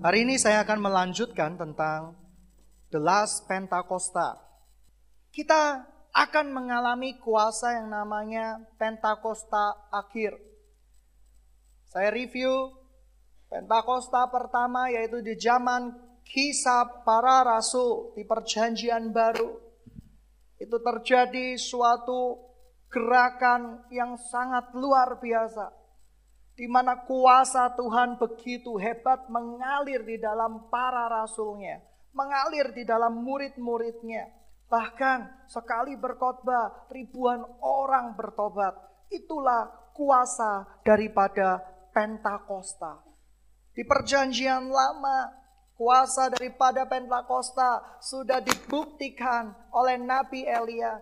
Hari ini saya akan melanjutkan tentang The Last Pentakosta. Kita akan mengalami kuasa yang namanya Pentakosta akhir. Saya review Pentakosta pertama yaitu di zaman kisah para rasul di perjanjian baru. Itu terjadi suatu gerakan yang sangat luar biasa. Di mana kuasa Tuhan begitu hebat mengalir di dalam para rasulnya. Mengalir di dalam murid-muridnya. Bahkan sekali berkhotbah ribuan orang bertobat. Itulah kuasa daripada Pentakosta. Di perjanjian lama kuasa daripada Pentakosta sudah dibuktikan oleh Nabi Elia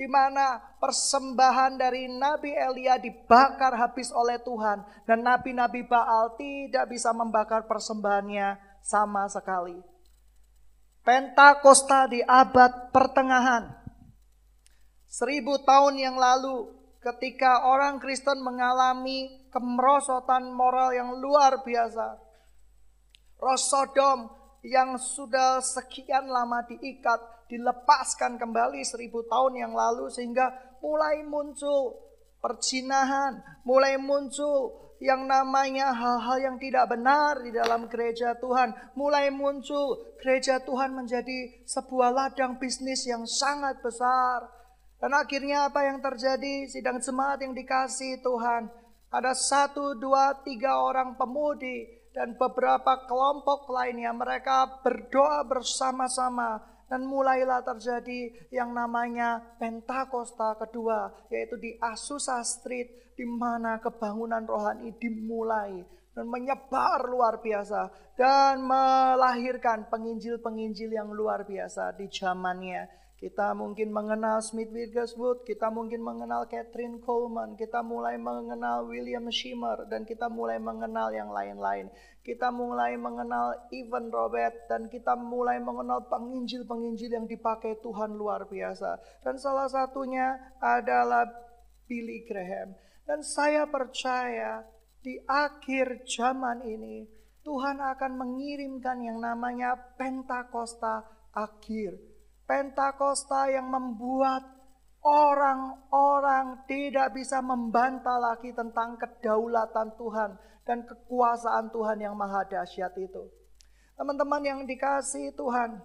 di mana persembahan dari Nabi Elia dibakar habis oleh Tuhan dan nabi-nabi Baal tidak bisa membakar persembahannya sama sekali. Pentakosta di abad pertengahan. Seribu tahun yang lalu ketika orang Kristen mengalami kemerosotan moral yang luar biasa. Roh Sodom yang sudah sekian lama diikat, dilepaskan kembali seribu tahun yang lalu sehingga mulai muncul percinahan, mulai muncul yang namanya hal-hal yang tidak benar di dalam gereja Tuhan. Mulai muncul gereja Tuhan menjadi sebuah ladang bisnis yang sangat besar. Dan akhirnya apa yang terjadi? Sidang jemaat yang dikasih Tuhan. Ada satu, dua, tiga orang pemudi dan beberapa kelompok lainnya mereka berdoa bersama-sama dan mulailah terjadi yang namanya Pentakosta kedua yaitu di Asusa Street di mana kebangunan rohani dimulai dan menyebar luar biasa dan melahirkan penginjil-penginjil yang luar biasa di zamannya kita mungkin mengenal Smith Wigglesworth, kita mungkin mengenal Catherine Coleman, kita mulai mengenal William Shimmer, dan kita mulai mengenal yang lain-lain. Kita mulai mengenal Evan Robert, dan kita mulai mengenal penginjil-penginjil yang dipakai Tuhan luar biasa. Dan salah satunya adalah Billy Graham. Dan saya percaya di akhir zaman ini, Tuhan akan mengirimkan yang namanya Pentakosta akhir Pentakosta yang membuat orang-orang tidak bisa membantah lagi tentang kedaulatan Tuhan dan kekuasaan Tuhan yang maha dahsyat itu. Teman-teman yang dikasih Tuhan,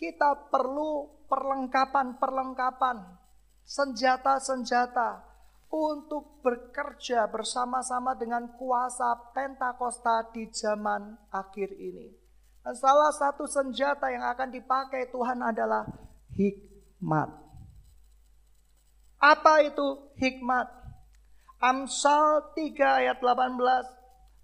kita perlu perlengkapan-perlengkapan, senjata-senjata untuk bekerja bersama-sama dengan kuasa Pentakosta di zaman akhir ini. Dan salah satu senjata yang akan dipakai Tuhan adalah hikmat. Apa itu hikmat? Amsal 3 ayat 18.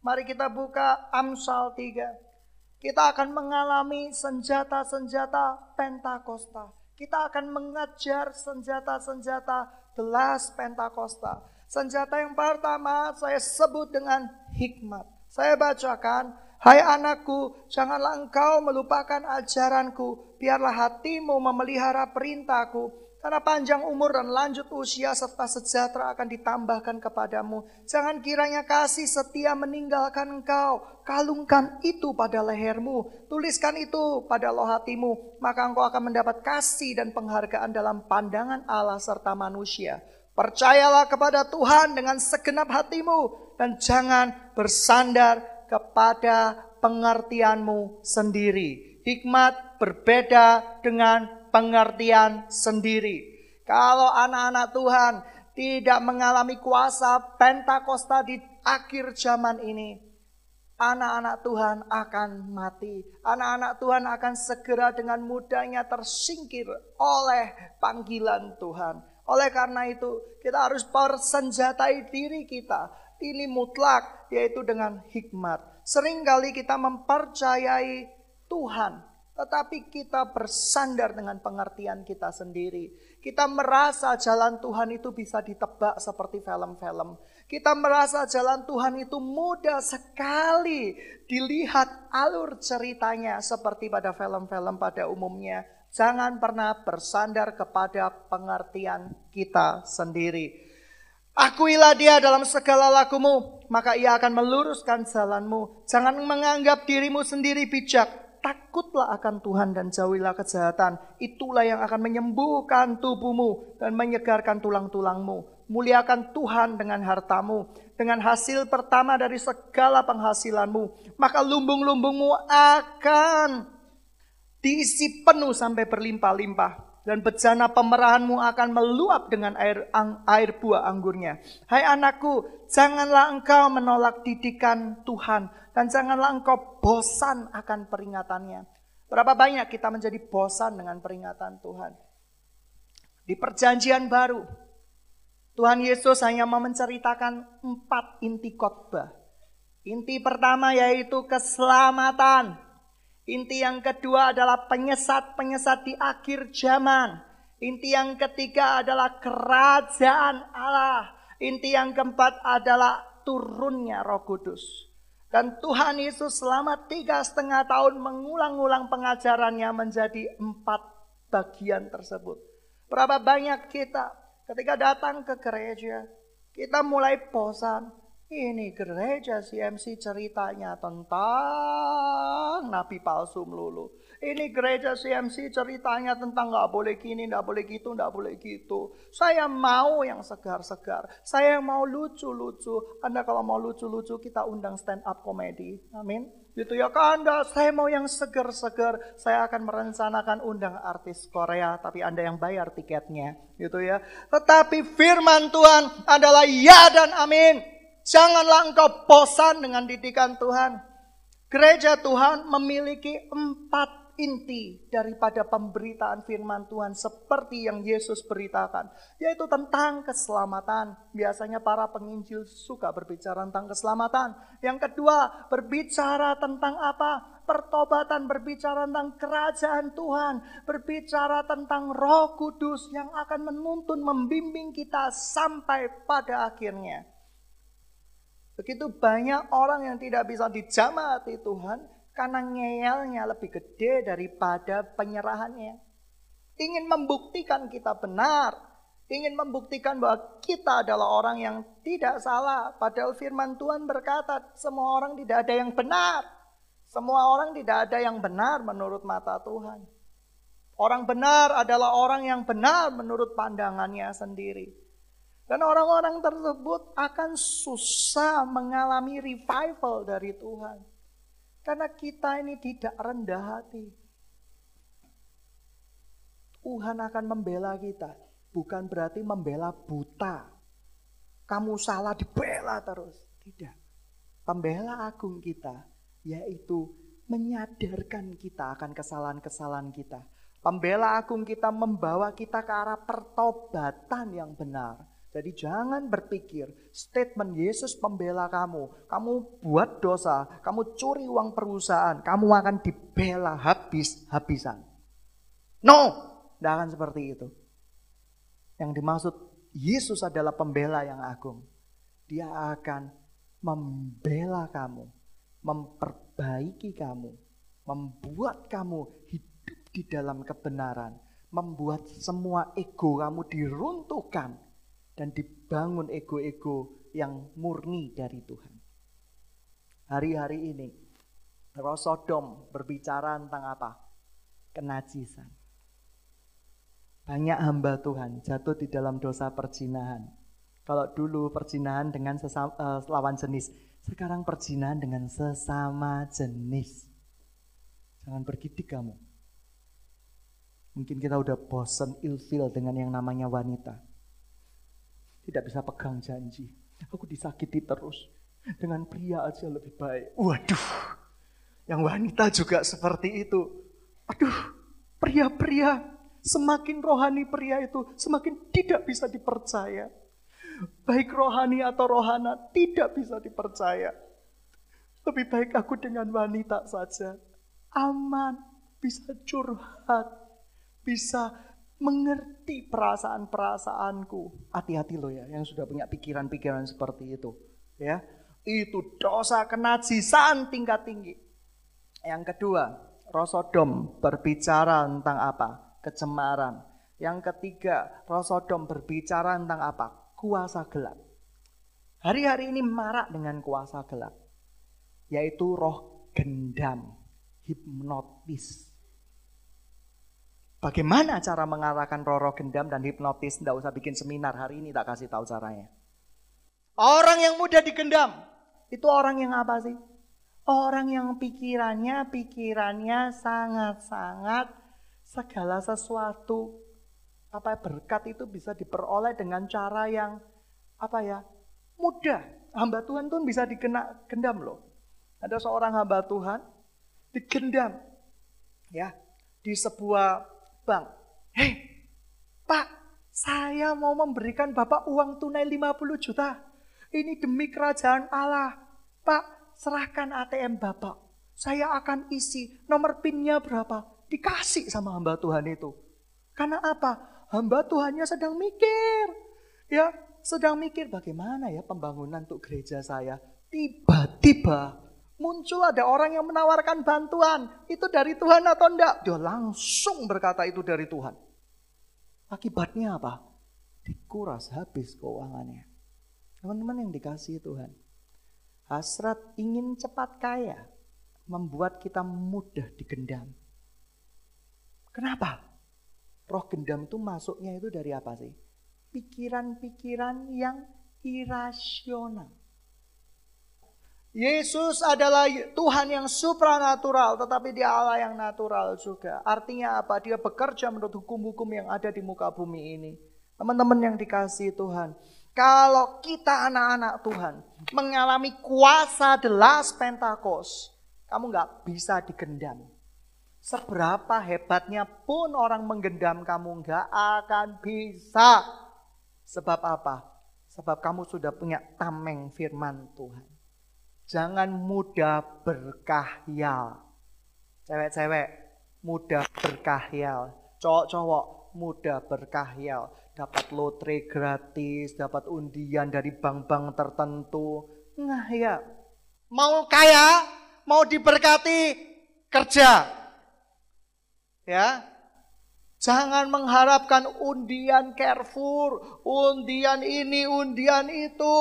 Mari kita buka Amsal 3. Kita akan mengalami senjata-senjata Pentakosta. Kita akan mengajar senjata-senjata gelas Pentakosta. Senjata yang pertama saya sebut dengan hikmat. Saya bacakan Hai anakku, janganlah engkau melupakan ajaranku, biarlah hatimu memelihara perintahku, karena panjang umur dan lanjut usia serta sejahtera akan ditambahkan kepadamu. Jangan kiranya kasih setia meninggalkan engkau. Kalungkan itu pada lehermu. Tuliskan itu pada loh hatimu. Maka engkau akan mendapat kasih dan penghargaan dalam pandangan Allah serta manusia. Percayalah kepada Tuhan dengan segenap hatimu. Dan jangan bersandar kepada pengertianmu sendiri. Hikmat berbeda dengan pengertian sendiri. Kalau anak-anak Tuhan tidak mengalami kuasa Pentakosta di akhir zaman ini, anak-anak Tuhan akan mati. Anak-anak Tuhan akan segera dengan mudahnya tersingkir oleh panggilan Tuhan. Oleh karena itu, kita harus persenjatai diri kita ini mutlak yaitu dengan hikmat. Seringkali kita mempercayai Tuhan, tetapi kita bersandar dengan pengertian kita sendiri. Kita merasa jalan Tuhan itu bisa ditebak seperti film-film. Kita merasa jalan Tuhan itu mudah sekali dilihat alur ceritanya seperti pada film-film pada umumnya. Jangan pernah bersandar kepada pengertian kita sendiri. Akuilah dia dalam segala lakumu, maka ia akan meluruskan jalanmu. Jangan menganggap dirimu sendiri bijak. Takutlah akan Tuhan dan jauhilah kejahatan. Itulah yang akan menyembuhkan tubuhmu dan menyegarkan tulang-tulangmu. Muliakan Tuhan dengan hartamu, dengan hasil pertama dari segala penghasilanmu. Maka lumbung-lumbungmu akan diisi penuh sampai berlimpah-limpah dan bejana pemerahanmu akan meluap dengan air ang, air buah anggurnya. Hai anakku, janganlah engkau menolak didikan Tuhan dan janganlah engkau bosan akan peringatannya. Berapa banyak kita menjadi bosan dengan peringatan Tuhan? Di perjanjian baru, Tuhan Yesus hanya mau menceritakan empat inti khotbah. Inti pertama yaitu keselamatan. Inti yang kedua adalah penyesat-penyesat di akhir zaman. Inti yang ketiga adalah kerajaan Allah. Inti yang keempat adalah turunnya roh kudus. Dan Tuhan Yesus selama tiga setengah tahun mengulang-ulang pengajarannya menjadi empat bagian tersebut. Berapa banyak kita ketika datang ke gereja, kita mulai bosan, ini gereja CMC ceritanya tentang nabi palsu melulu. Ini gereja CMC ceritanya tentang nggak boleh gini, nggak boleh gitu, nggak boleh gitu. Saya mau yang segar-segar. Saya mau lucu-lucu. Anda kalau mau lucu-lucu kita undang stand up comedy. Amin. Gitu ya kan Anda, saya mau yang segar-segar. Saya akan merencanakan undang artis Korea, tapi Anda yang bayar tiketnya. Gitu ya. Tetapi firman Tuhan adalah ya dan amin. Janganlah engkau bosan dengan didikan Tuhan. Gereja Tuhan memiliki empat inti daripada pemberitaan firman Tuhan seperti yang Yesus beritakan, yaitu tentang keselamatan. Biasanya para penginjil suka berbicara tentang keselamatan. Yang kedua, berbicara tentang apa? Pertobatan, berbicara tentang kerajaan Tuhan, berbicara tentang Roh Kudus yang akan menuntun, membimbing kita sampai pada akhirnya. Begitu banyak orang yang tidak bisa dijamati Tuhan karena ngeyelnya lebih gede daripada penyerahannya. Ingin membuktikan kita benar, ingin membuktikan bahwa kita adalah orang yang tidak salah. Padahal firman Tuhan berkata semua orang tidak ada yang benar. Semua orang tidak ada yang benar menurut mata Tuhan. Orang benar adalah orang yang benar menurut pandangannya sendiri. Dan orang-orang tersebut akan susah mengalami revival dari Tuhan. Karena kita ini tidak rendah hati. Tuhan akan membela kita. Bukan berarti membela buta. Kamu salah dibela terus. Tidak. Pembela agung kita yaitu menyadarkan kita akan kesalahan-kesalahan kita. Pembela agung kita membawa kita ke arah pertobatan yang benar jadi jangan berpikir statement Yesus pembela kamu. Kamu buat dosa, kamu curi uang perusahaan, kamu akan dibela habis-habisan. No, tidak akan seperti itu. Yang dimaksud Yesus adalah pembela yang agung. Dia akan membela kamu, memperbaiki kamu, membuat kamu hidup di dalam kebenaran, membuat semua ego kamu diruntuhkan dan dibangun ego-ego yang murni dari Tuhan. Hari-hari ini Roh Sodom berbicara tentang apa? Kenajisan. Banyak hamba Tuhan jatuh di dalam dosa perjinahan. Kalau dulu perjinahan dengan sesama, uh, lawan jenis, sekarang perjinahan dengan sesama jenis. Jangan bergidik kamu. Mungkin kita udah bosen ilfil dengan yang namanya wanita tidak bisa pegang janji. Aku disakiti terus. Dengan pria aja lebih baik. Waduh, yang wanita juga seperti itu. Aduh, pria-pria, semakin rohani pria itu, semakin tidak bisa dipercaya. Baik rohani atau rohana, tidak bisa dipercaya. Lebih baik aku dengan wanita saja. Aman, bisa curhat, bisa mengerti perasaan-perasaanku. Hati-hati loh ya yang sudah punya pikiran-pikiran seperti itu. Ya, itu dosa kenajisan tingkat tinggi. Yang kedua, Rosodom berbicara tentang apa? Kecemaran. Yang ketiga, Rosodom berbicara tentang apa? Kuasa gelap. hari-hari ini marak dengan kuasa gelap, yaitu roh gendam, hipnotis. Bagaimana cara mengalahkan roh-roh gendam dan hipnotis? Tidak usah bikin seminar hari ini, tak kasih tahu caranya. Orang yang mudah digendam, itu orang yang apa sih? Orang yang pikirannya, pikirannya sangat-sangat segala sesuatu apa berkat itu bisa diperoleh dengan cara yang apa ya mudah. Hamba Tuhan pun bisa dikena gendam loh. Ada seorang hamba Tuhan digendam ya di sebuah bank. Hei, Pak, saya mau memberikan Bapak uang tunai 50 juta. Ini demi kerajaan Allah. Pak, serahkan ATM Bapak. Saya akan isi nomor pinnya berapa. Dikasih sama hamba Tuhan itu. Karena apa? Hamba Tuhannya sedang mikir. Ya, sedang mikir bagaimana ya pembangunan untuk gereja saya. Tiba-tiba muncul ada orang yang menawarkan bantuan. Itu dari Tuhan atau enggak? Dia langsung berkata itu dari Tuhan. Akibatnya apa? Dikuras habis keuangannya. Teman-teman yang dikasih Tuhan. Hasrat ingin cepat kaya membuat kita mudah digendam. Kenapa? Roh gendam itu masuknya itu dari apa sih? pikiran-pikiran yang irasional. Yesus adalah Tuhan yang supranatural, tetapi dia Allah yang natural juga. Artinya apa? Dia bekerja menurut hukum-hukum yang ada di muka bumi ini. Teman-teman yang dikasih Tuhan, kalau kita anak-anak Tuhan mengalami kuasa the last Pentakos, kamu nggak bisa digendam. Seberapa hebatnya pun orang menggendam kamu nggak akan bisa Sebab apa? Sebab kamu sudah punya tameng firman Tuhan. Jangan mudah berkahyal. Cewek-cewek mudah berkahyal. Cowok-cowok mudah berkahyal. Dapat lotre gratis, dapat undian dari bank-bank tertentu. Nah ya, mau kaya, mau diberkati, kerja. Ya, Jangan mengharapkan undian Carrefour, undian ini, undian itu.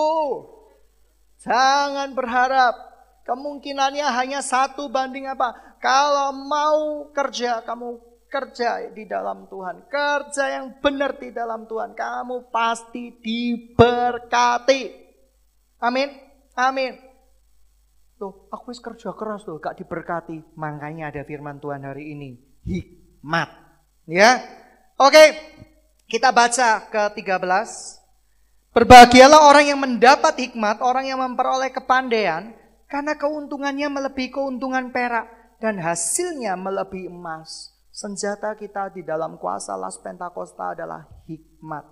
Jangan berharap. Kemungkinannya hanya satu banding apa? Kalau mau kerja, kamu kerja di dalam Tuhan. Kerja yang benar di dalam Tuhan. Kamu pasti diberkati. Amin. Amin. Tuh, aku kerja keras tuh, gak diberkati. Makanya ada firman Tuhan hari ini. Hikmat. Ya. Oke. Kita baca ke-13. Berbahagialah orang yang mendapat hikmat, orang yang memperoleh kepandaian, karena keuntungannya melebihi keuntungan perak dan hasilnya melebihi emas. Senjata kita di dalam kuasa Las Pentakosta adalah hikmat.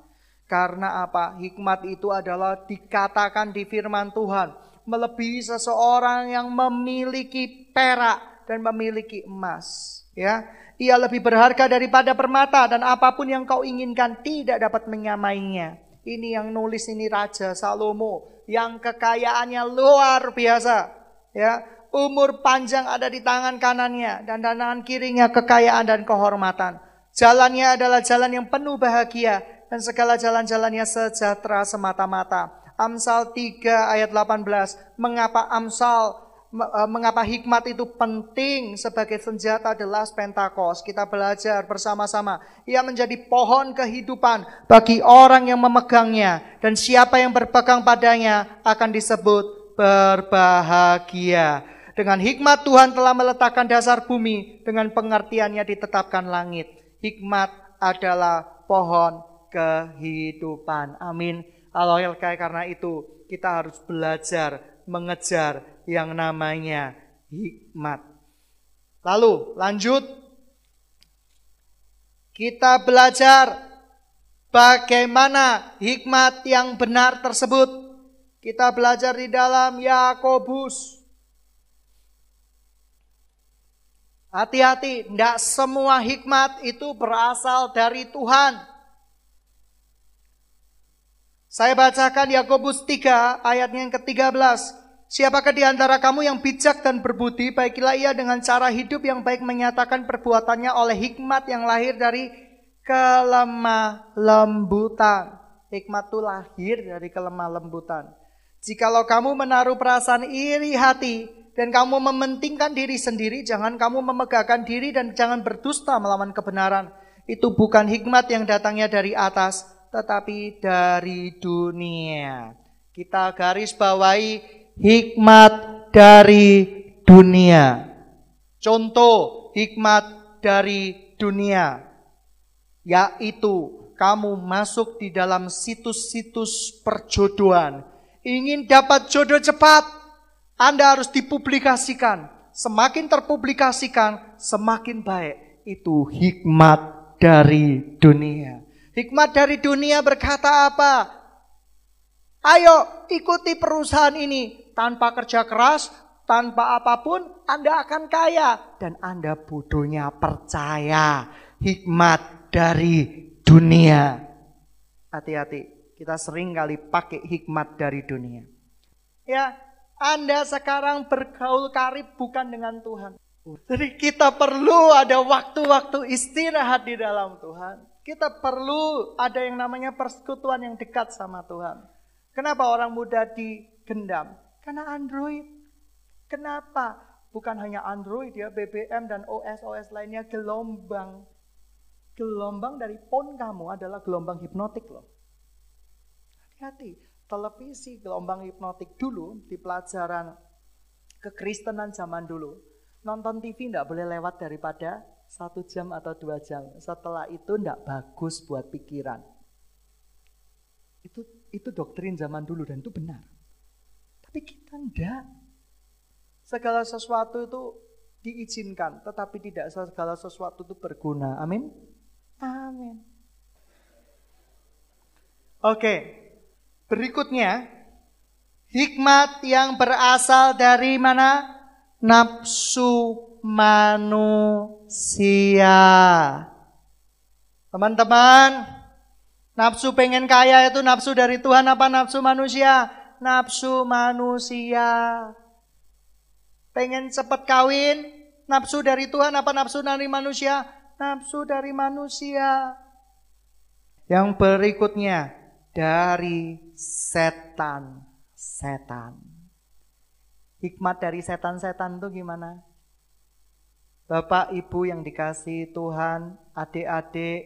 Karena apa? Hikmat itu adalah dikatakan di firman Tuhan. Melebihi seseorang yang memiliki perak dan memiliki emas. Ya, ia lebih berharga daripada permata dan apa pun yang kau inginkan tidak dapat menyamainya. Ini yang nulis ini Raja Salomo yang kekayaannya luar biasa. Ya, umur panjang ada di tangan kanannya dan tangan kirinya kekayaan dan kehormatan. Jalannya adalah jalan yang penuh bahagia dan segala jalan-jalannya sejahtera semata-mata. Amsal 3 ayat 18. Mengapa Amsal mengapa hikmat itu penting sebagai senjata adalah Pentakos. Kita belajar bersama-sama. Ia menjadi pohon kehidupan bagi orang yang memegangnya. Dan siapa yang berpegang padanya akan disebut berbahagia. Dengan hikmat Tuhan telah meletakkan dasar bumi. Dengan pengertiannya ditetapkan langit. Hikmat adalah pohon kehidupan. Amin. Allah karena itu kita harus belajar mengejar yang namanya hikmat. Lalu lanjut kita belajar bagaimana hikmat yang benar tersebut. Kita belajar di dalam Yakobus. Hati-hati, tidak semua hikmat itu berasal dari Tuhan. Saya bacakan Yakobus 3 ayatnya yang ke-13. Siapakah di antara kamu yang bijak dan berbudi, baiklah ia dengan cara hidup yang baik menyatakan perbuatannya oleh hikmat yang lahir dari kelemah lembutan. Hikmat itu lahir dari kelemah lembutan. Jikalau kamu menaruh perasaan iri hati dan kamu mementingkan diri sendiri, jangan kamu memegahkan diri dan jangan berdusta melawan kebenaran. Itu bukan hikmat yang datangnya dari atas, tetapi dari dunia. Kita garis bawahi hikmat dari dunia. Contoh hikmat dari dunia yaitu kamu masuk di dalam situs-situs perjodohan. Ingin dapat jodoh cepat, Anda harus dipublikasikan. Semakin terpublikasikan, semakin baik. Itu hikmat dari dunia. Hikmat dari dunia berkata apa? Ayo ikuti perusahaan ini tanpa kerja keras, tanpa apa pun Anda akan kaya dan Anda bodohnya percaya hikmat dari dunia. Hati-hati, kita sering kali pakai hikmat dari dunia. Ya, Anda sekarang bergaul karib bukan dengan Tuhan. Jadi kita perlu ada waktu-waktu istirahat di dalam Tuhan. Kita perlu ada yang namanya persekutuan yang dekat sama Tuhan. Kenapa orang muda digendam? Karena Android. Kenapa? Bukan hanya Android ya, BBM dan OS-OS lainnya gelombang Gelombang dari pon kamu adalah gelombang hipnotik loh. Hati-hati, televisi gelombang hipnotik dulu di pelajaran kekristenan zaman dulu. Nonton TV tidak boleh lewat daripada satu jam atau dua jam. Setelah itu tidak bagus buat pikiran. Itu itu doktrin zaman dulu dan itu benar. Tapi kita. Segala sesuatu itu diizinkan, tetapi tidak segala sesuatu itu berguna. Amin. Amin. Oke, berikutnya hikmat yang berasal dari mana? Nafsu manusia. Teman-teman, nafsu pengen kaya itu nafsu dari Tuhan apa nafsu manusia? Nafsu manusia. Pengen cepat kawin, nafsu dari Tuhan apa nafsu dari manusia? nafsu dari manusia. Yang berikutnya dari setan. Setan. Hikmat dari setan-setan itu gimana? Bapak, Ibu yang dikasih Tuhan, adik-adik,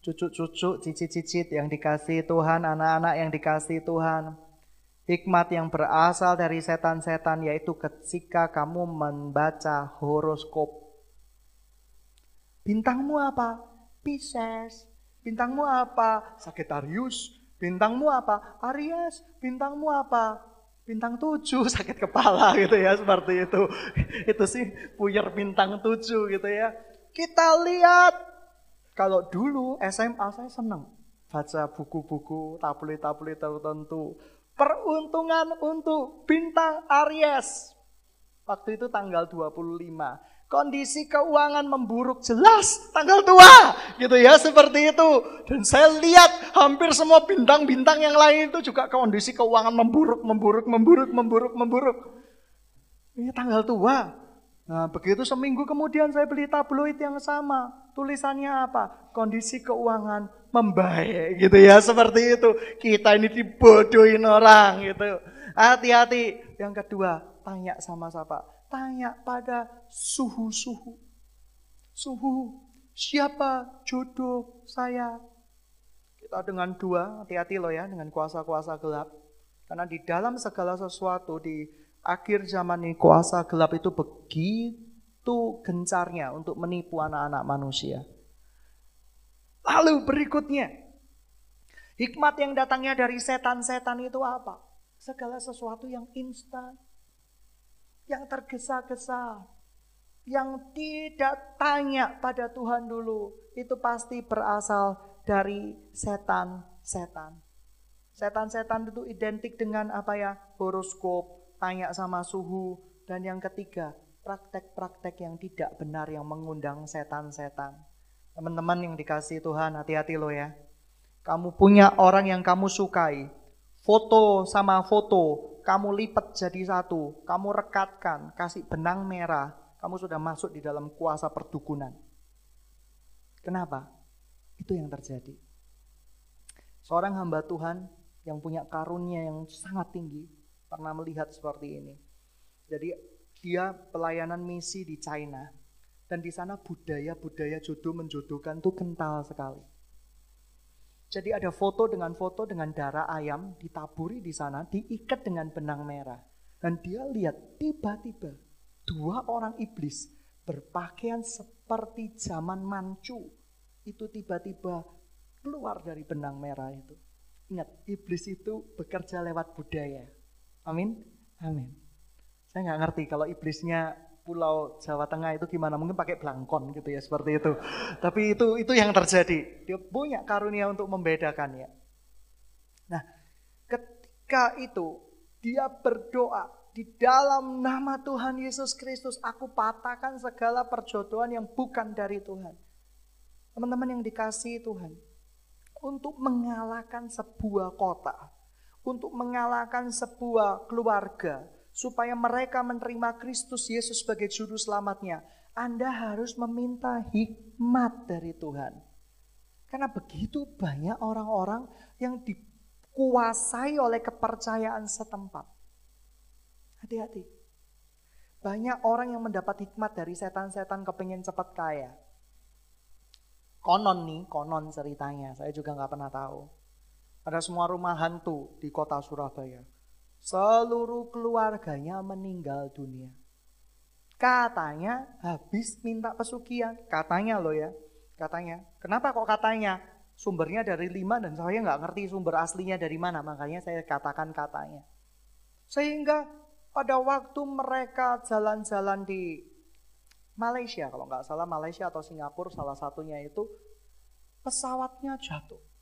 cucu-cucu, cicit-cicit yang dikasih Tuhan, anak-anak yang dikasih Tuhan. Hikmat yang berasal dari setan-setan yaitu ketika kamu membaca horoskop Bintangmu apa? Pisces. Bintangmu apa? Sagittarius. Bintangmu apa? Aries. Bintangmu apa? Bintang tujuh sakit kepala gitu ya seperti itu. Itu sih puyer bintang tujuh gitu ya. Kita lihat kalau dulu SMA saya senang baca buku-buku tablet-tablet tertentu. Peruntungan untuk bintang Aries. Waktu itu tanggal 25 kondisi keuangan memburuk jelas tanggal tua gitu ya seperti itu. Dan saya lihat hampir semua bintang-bintang yang lain itu juga kondisi keuangan memburuk memburuk memburuk memburuk memburuk. Ini tanggal tua nah begitu seminggu kemudian saya beli tabloid yang sama tulisannya apa kondisi keuangan membaik gitu ya seperti itu kita ini dibodohin orang gitu hati-hati yang kedua tanya sama siapa tanya pada suhu-suhu. Suhu, siapa jodoh saya? Kita dengan dua, hati-hati loh ya dengan kuasa-kuasa gelap. Karena di dalam segala sesuatu di akhir zaman ini kuasa gelap itu begitu gencarnya untuk menipu anak-anak manusia. Lalu berikutnya, hikmat yang datangnya dari setan-setan itu apa? Segala sesuatu yang instan, yang tergesa-gesa, yang tidak tanya pada Tuhan dulu, itu pasti berasal dari setan-setan. Setan-setan itu identik dengan apa ya? Horoskop, tanya sama suhu, dan yang ketiga, praktek-praktek yang tidak benar yang mengundang setan-setan. Teman-teman yang dikasih Tuhan, hati-hati loh ya. Kamu punya orang yang kamu sukai, foto sama foto, kamu lipat jadi satu, kamu rekatkan, kasih benang merah, kamu sudah masuk di dalam kuasa perdukunan. Kenapa? Itu yang terjadi. Seorang hamba Tuhan yang punya karunia yang sangat tinggi, pernah melihat seperti ini. Jadi dia pelayanan misi di China. Dan di sana budaya-budaya jodoh menjodohkan itu kental sekali. Jadi ada foto dengan foto dengan darah ayam ditaburi di sana, diikat dengan benang merah. Dan dia lihat tiba-tiba dua orang iblis berpakaian seperti zaman mancu. Itu tiba-tiba keluar dari benang merah itu. Ingat, iblis itu bekerja lewat budaya. Amin? Amin. Saya nggak ngerti kalau iblisnya Pulau Jawa Tengah itu gimana? Mungkin pakai belangkon gitu ya seperti itu. Tapi itu itu yang terjadi. Dia punya karunia untuk membedakan ya. Nah, ketika itu dia berdoa di dalam nama Tuhan Yesus Kristus, aku patahkan segala perjodohan yang bukan dari Tuhan. Teman-teman yang dikasih Tuhan, untuk mengalahkan sebuah kota, untuk mengalahkan sebuah keluarga, supaya mereka menerima Kristus Yesus sebagai juru selamatnya, Anda harus meminta hikmat dari Tuhan. Karena begitu banyak orang-orang yang dikuasai oleh kepercayaan setempat. Hati-hati. Banyak orang yang mendapat hikmat dari setan-setan kepengen cepat kaya. Konon nih, konon ceritanya. Saya juga nggak pernah tahu. Ada semua rumah hantu di kota Surabaya Seluruh keluarganya meninggal dunia. Katanya habis minta pesugihan. Katanya loh ya. Katanya. Kenapa kok katanya? Sumbernya dari lima dan saya nggak ngerti sumber aslinya dari mana. Makanya saya katakan katanya. Sehingga pada waktu mereka jalan-jalan di Malaysia, kalau nggak salah Malaysia atau Singapura salah satunya itu pesawatnya jatuh.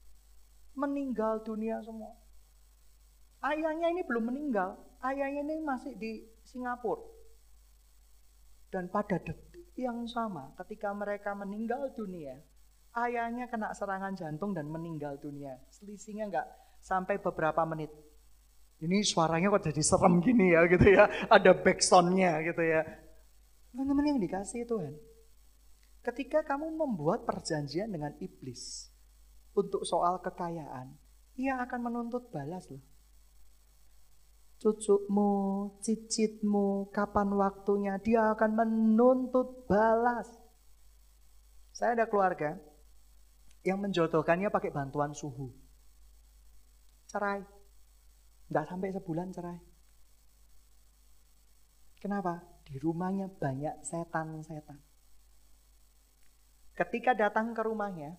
Meninggal dunia semua. Ayahnya ini belum meninggal, ayahnya ini masih di Singapura. Dan pada detik yang sama ketika mereka meninggal dunia, ayahnya kena serangan jantung dan meninggal dunia. Selisihnya nggak sampai beberapa menit. Ini suaranya kok jadi serem gini ya gitu ya. Ada backsoundnya gitu ya. Teman-teman yang dikasih Tuhan. Ketika kamu membuat perjanjian dengan iblis untuk soal kekayaan, ia akan menuntut balas loh cucumu, cicitmu, kapan waktunya, dia akan menuntut balas. Saya ada keluarga yang menjodohkannya pakai bantuan suhu. Cerai. Nggak sampai sebulan cerai. Kenapa? Di rumahnya banyak setan-setan. Ketika datang ke rumahnya,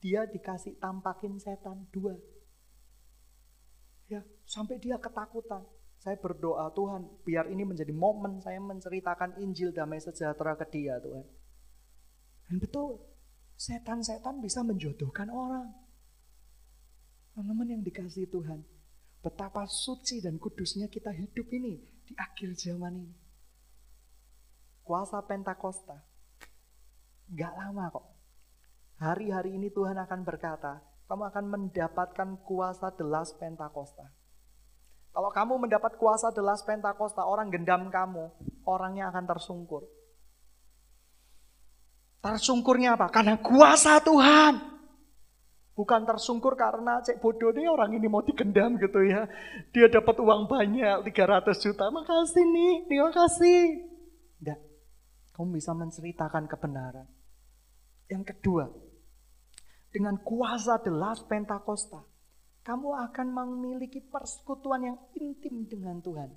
dia dikasih tampakin setan dua. Ya, sampai dia ketakutan. Saya berdoa Tuhan, biar ini menjadi momen saya menceritakan Injil damai sejahtera ke dia Tuhan. Dan betul, setan-setan bisa menjodohkan orang. Teman-teman yang dikasih Tuhan, betapa suci dan kudusnya kita hidup ini di akhir zaman ini. Kuasa Pentakosta, gak lama kok. Hari-hari ini Tuhan akan berkata, kamu akan mendapatkan kuasa delas Pentakosta. Kalau kamu mendapat kuasa delas Pentakosta, orang gendam kamu, orangnya akan tersungkur. Tersungkurnya apa? Karena kuasa Tuhan. Bukan tersungkur karena cek bodoh nih orang ini mau digendam gitu ya. Dia dapat uang banyak, 300 juta. Makasih nih, terima kasih. Enggak. Kamu bisa menceritakan kebenaran. Yang kedua, dengan kuasa delas Pentakosta, kamu akan memiliki persekutuan yang intim dengan Tuhan.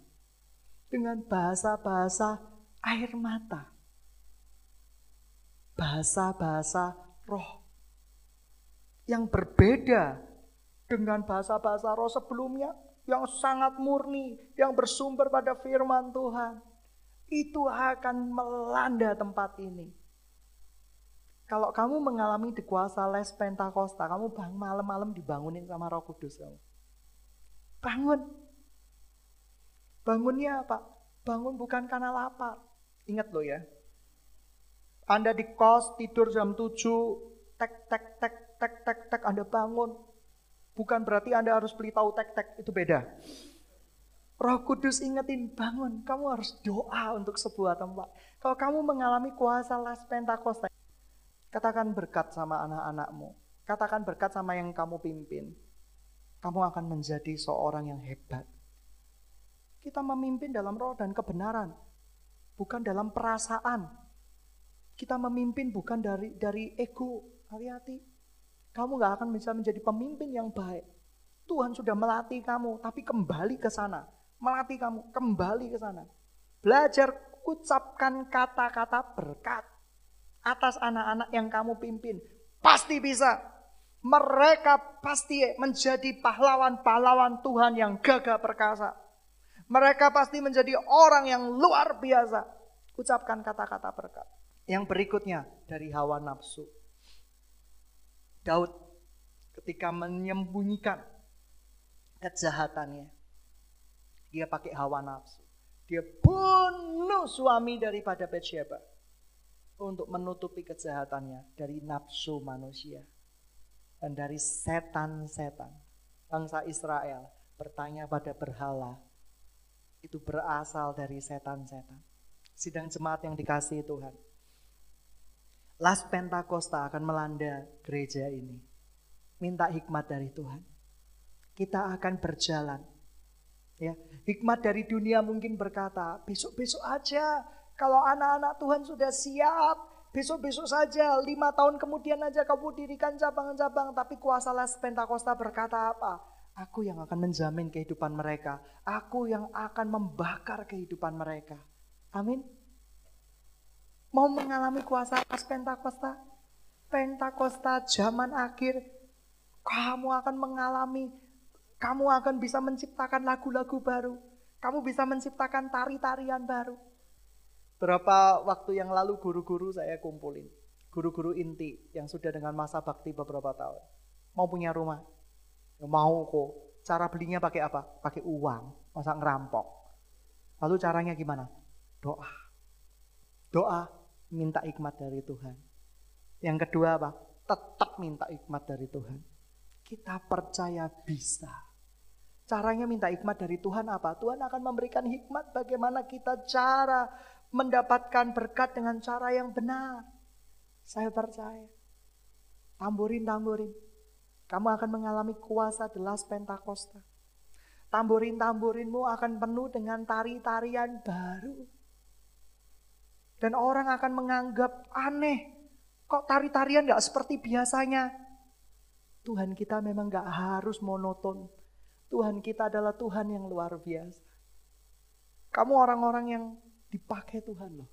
Dengan bahasa-bahasa air mata. Bahasa-bahasa roh. Yang berbeda dengan bahasa-bahasa roh sebelumnya yang sangat murni, yang bersumber pada firman Tuhan. Itu akan melanda tempat ini kalau kamu mengalami kuasa les Pentakosta, kamu bang malam-malam dibangunin sama Roh Kudus kamu. Bangun. Bangunnya apa? Bangun bukan karena lapar. Ingat loh ya. Anda di kos tidur jam 7, tek tek tek tek tek tek Anda bangun. Bukan berarti Anda harus beli tahu tek tek, itu beda. Roh Kudus ingetin bangun, kamu harus doa untuk sebuah tempat. Kalau kamu mengalami kuasa les Pentakosta, Katakan berkat sama anak-anakmu. Katakan berkat sama yang kamu pimpin. Kamu akan menjadi seorang yang hebat. Kita memimpin dalam roh dan kebenaran, bukan dalam perasaan. Kita memimpin bukan dari dari ego, hati-hati. Kamu gak akan bisa menjadi pemimpin yang baik. Tuhan sudah melatih kamu, tapi kembali ke sana. Melatih kamu, kembali ke sana. Belajar ucapkan kata-kata berkat atas anak-anak yang kamu pimpin. Pasti bisa. Mereka pasti menjadi pahlawan-pahlawan Tuhan yang gagah perkasa. Mereka pasti menjadi orang yang luar biasa. Ucapkan kata-kata berkat. Yang berikutnya dari hawa nafsu. Daud ketika menyembunyikan kejahatannya. Dia pakai hawa nafsu. Dia bunuh suami daripada Bathsheba untuk menutupi kejahatannya dari nafsu manusia dan dari setan-setan. Bangsa Israel bertanya pada berhala, itu berasal dari setan-setan. Sidang jemaat yang dikasih Tuhan. Las Pentakosta akan melanda gereja ini. Minta hikmat dari Tuhan. Kita akan berjalan. Ya, hikmat dari dunia mungkin berkata, besok-besok aja kalau anak-anak Tuhan sudah siap, besok-besok saja, lima tahun kemudian aja kamu dirikan cabang-cabang. Tapi kuasa Las Pentakosta berkata apa? Aku yang akan menjamin kehidupan mereka. Aku yang akan membakar kehidupan mereka. Amin. Mau mengalami kuasa atas Pentakosta? Pentakosta zaman akhir. Kamu akan mengalami, kamu akan bisa menciptakan lagu-lagu baru. Kamu bisa menciptakan tari-tarian baru. Berapa waktu yang lalu guru-guru saya kumpulin. Guru-guru inti yang sudah dengan masa bakti beberapa tahun. Mau punya rumah, Mau kok. Cara belinya pakai apa? Pakai uang, masa ngerampok. Lalu caranya gimana? Doa. Doa minta hikmat dari Tuhan. Yang kedua apa? Tetap minta hikmat dari Tuhan. Kita percaya bisa. Caranya minta hikmat dari Tuhan apa? Tuhan akan memberikan hikmat bagaimana kita cara mendapatkan berkat dengan cara yang benar. Saya percaya. Tamburin, tamburin. Kamu akan mengalami kuasa delas Pentakosta. Tamburin-tamburinmu akan penuh dengan tari-tarian baru. Dan orang akan menganggap aneh. Kok tari-tarian gak seperti biasanya? Tuhan kita memang gak harus monoton. Tuhan kita adalah Tuhan yang luar biasa. Kamu orang-orang yang dipakai Tuhan loh.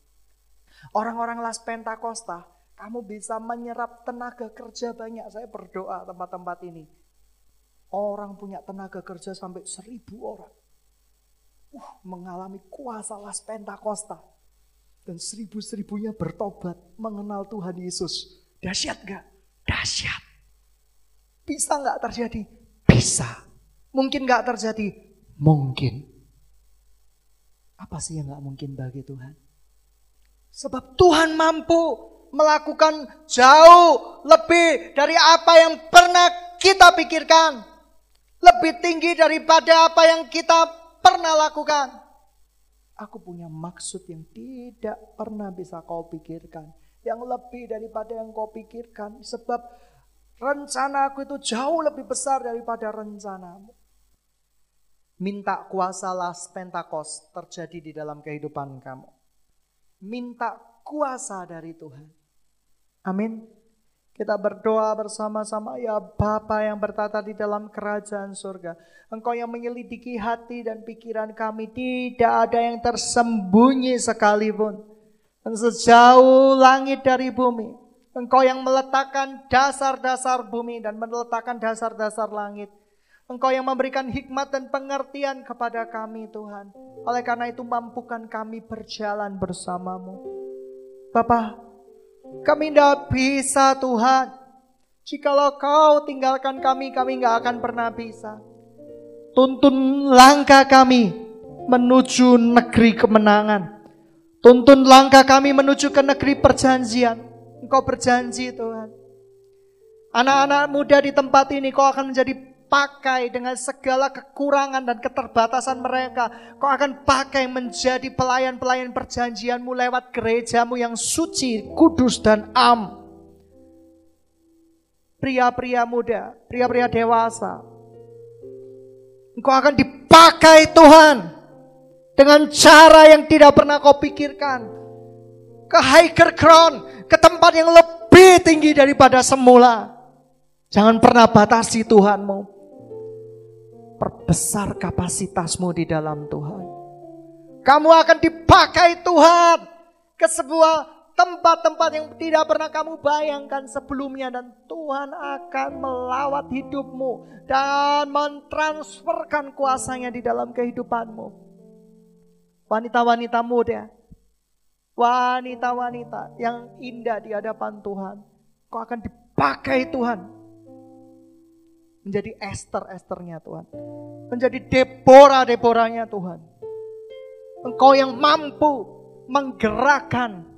Orang-orang Las Pentakosta kamu bisa menyerap tenaga kerja banyak. Saya berdoa tempat-tempat ini. Orang punya tenaga kerja sampai seribu orang. Uh, mengalami kuasa las Pentakosta. Dan seribu-seribunya bertobat mengenal Tuhan Yesus. Dahsyat gak? Dahsyat. Bisa gak terjadi? Bisa. Mungkin gak terjadi? Mungkin. Apa sih yang gak mungkin bagi Tuhan? Sebab Tuhan mampu melakukan jauh lebih dari apa yang pernah kita pikirkan. Lebih tinggi daripada apa yang kita pernah lakukan. Aku punya maksud yang tidak pernah bisa kau pikirkan. Yang lebih daripada yang kau pikirkan. Sebab rencana aku itu jauh lebih besar daripada rencanamu. Minta kuasa las Pentakos terjadi di dalam kehidupan kamu. Minta kuasa dari Tuhan. Amin. Kita berdoa bersama-sama ya Bapa yang bertata di dalam kerajaan surga. Engkau yang menyelidiki hati dan pikiran kami tidak ada yang tersembunyi sekalipun. Dan sejauh langit dari bumi. Engkau yang meletakkan dasar-dasar bumi dan meletakkan dasar-dasar langit. Engkau yang memberikan hikmat dan pengertian kepada kami Tuhan. Oleh karena itu mampukan kami berjalan bersamamu. Bapak, kami tidak bisa Tuhan. Jikalau kau tinggalkan kami, kami nggak akan pernah bisa. Tuntun langkah kami menuju negeri kemenangan. Tuntun langkah kami menuju ke negeri perjanjian. Engkau berjanji Tuhan. Anak-anak muda di tempat ini kau akan menjadi pakai dengan segala kekurangan dan keterbatasan mereka. Kau akan pakai menjadi pelayan-pelayan perjanjianmu lewat gerejamu yang suci, kudus, dan am. Pria-pria muda, pria-pria dewasa. Engkau akan dipakai Tuhan dengan cara yang tidak pernah kau pikirkan. Ke higher ground, ke tempat yang lebih tinggi daripada semula. Jangan pernah batasi Tuhanmu. Perbesar kapasitasmu di dalam Tuhan. Kamu akan dipakai Tuhan ke sebuah tempat-tempat yang tidak pernah kamu bayangkan sebelumnya dan Tuhan akan melawat hidupmu dan mentransferkan kuasanya di dalam kehidupanmu. Wanita-wanita muda, wanita-wanita yang indah di hadapan Tuhan, kau akan dipakai Tuhan menjadi Esther-Esternya Tuhan, menjadi Deborah-Deborahnya Tuhan. Engkau yang mampu menggerakkan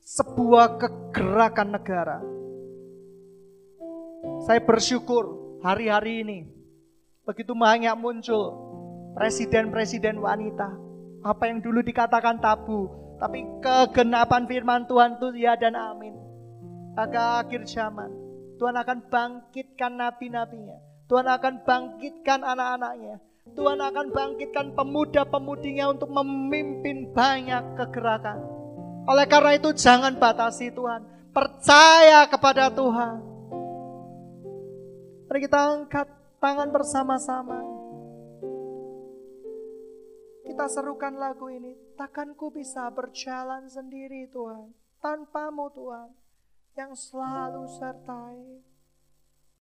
sebuah kegerakan negara. Saya bersyukur hari-hari ini begitu banyak muncul presiden-presiden wanita. Apa yang dulu dikatakan tabu, tapi kegenapan firman Tuhan itu ya dan amin. Agak akhir zaman, Tuhan akan bangkitkan nabi-nabinya. Tuhan akan bangkitkan anak-anaknya. Tuhan akan bangkitkan pemuda-pemudinya untuk memimpin banyak kegerakan. Oleh karena itu jangan batasi Tuhan. Percaya kepada Tuhan. Mari kita angkat tangan bersama-sama. Kita serukan lagu ini. Takkan ku bisa berjalan sendiri Tuhan. Tanpamu Tuhan. Yang selalu sertai.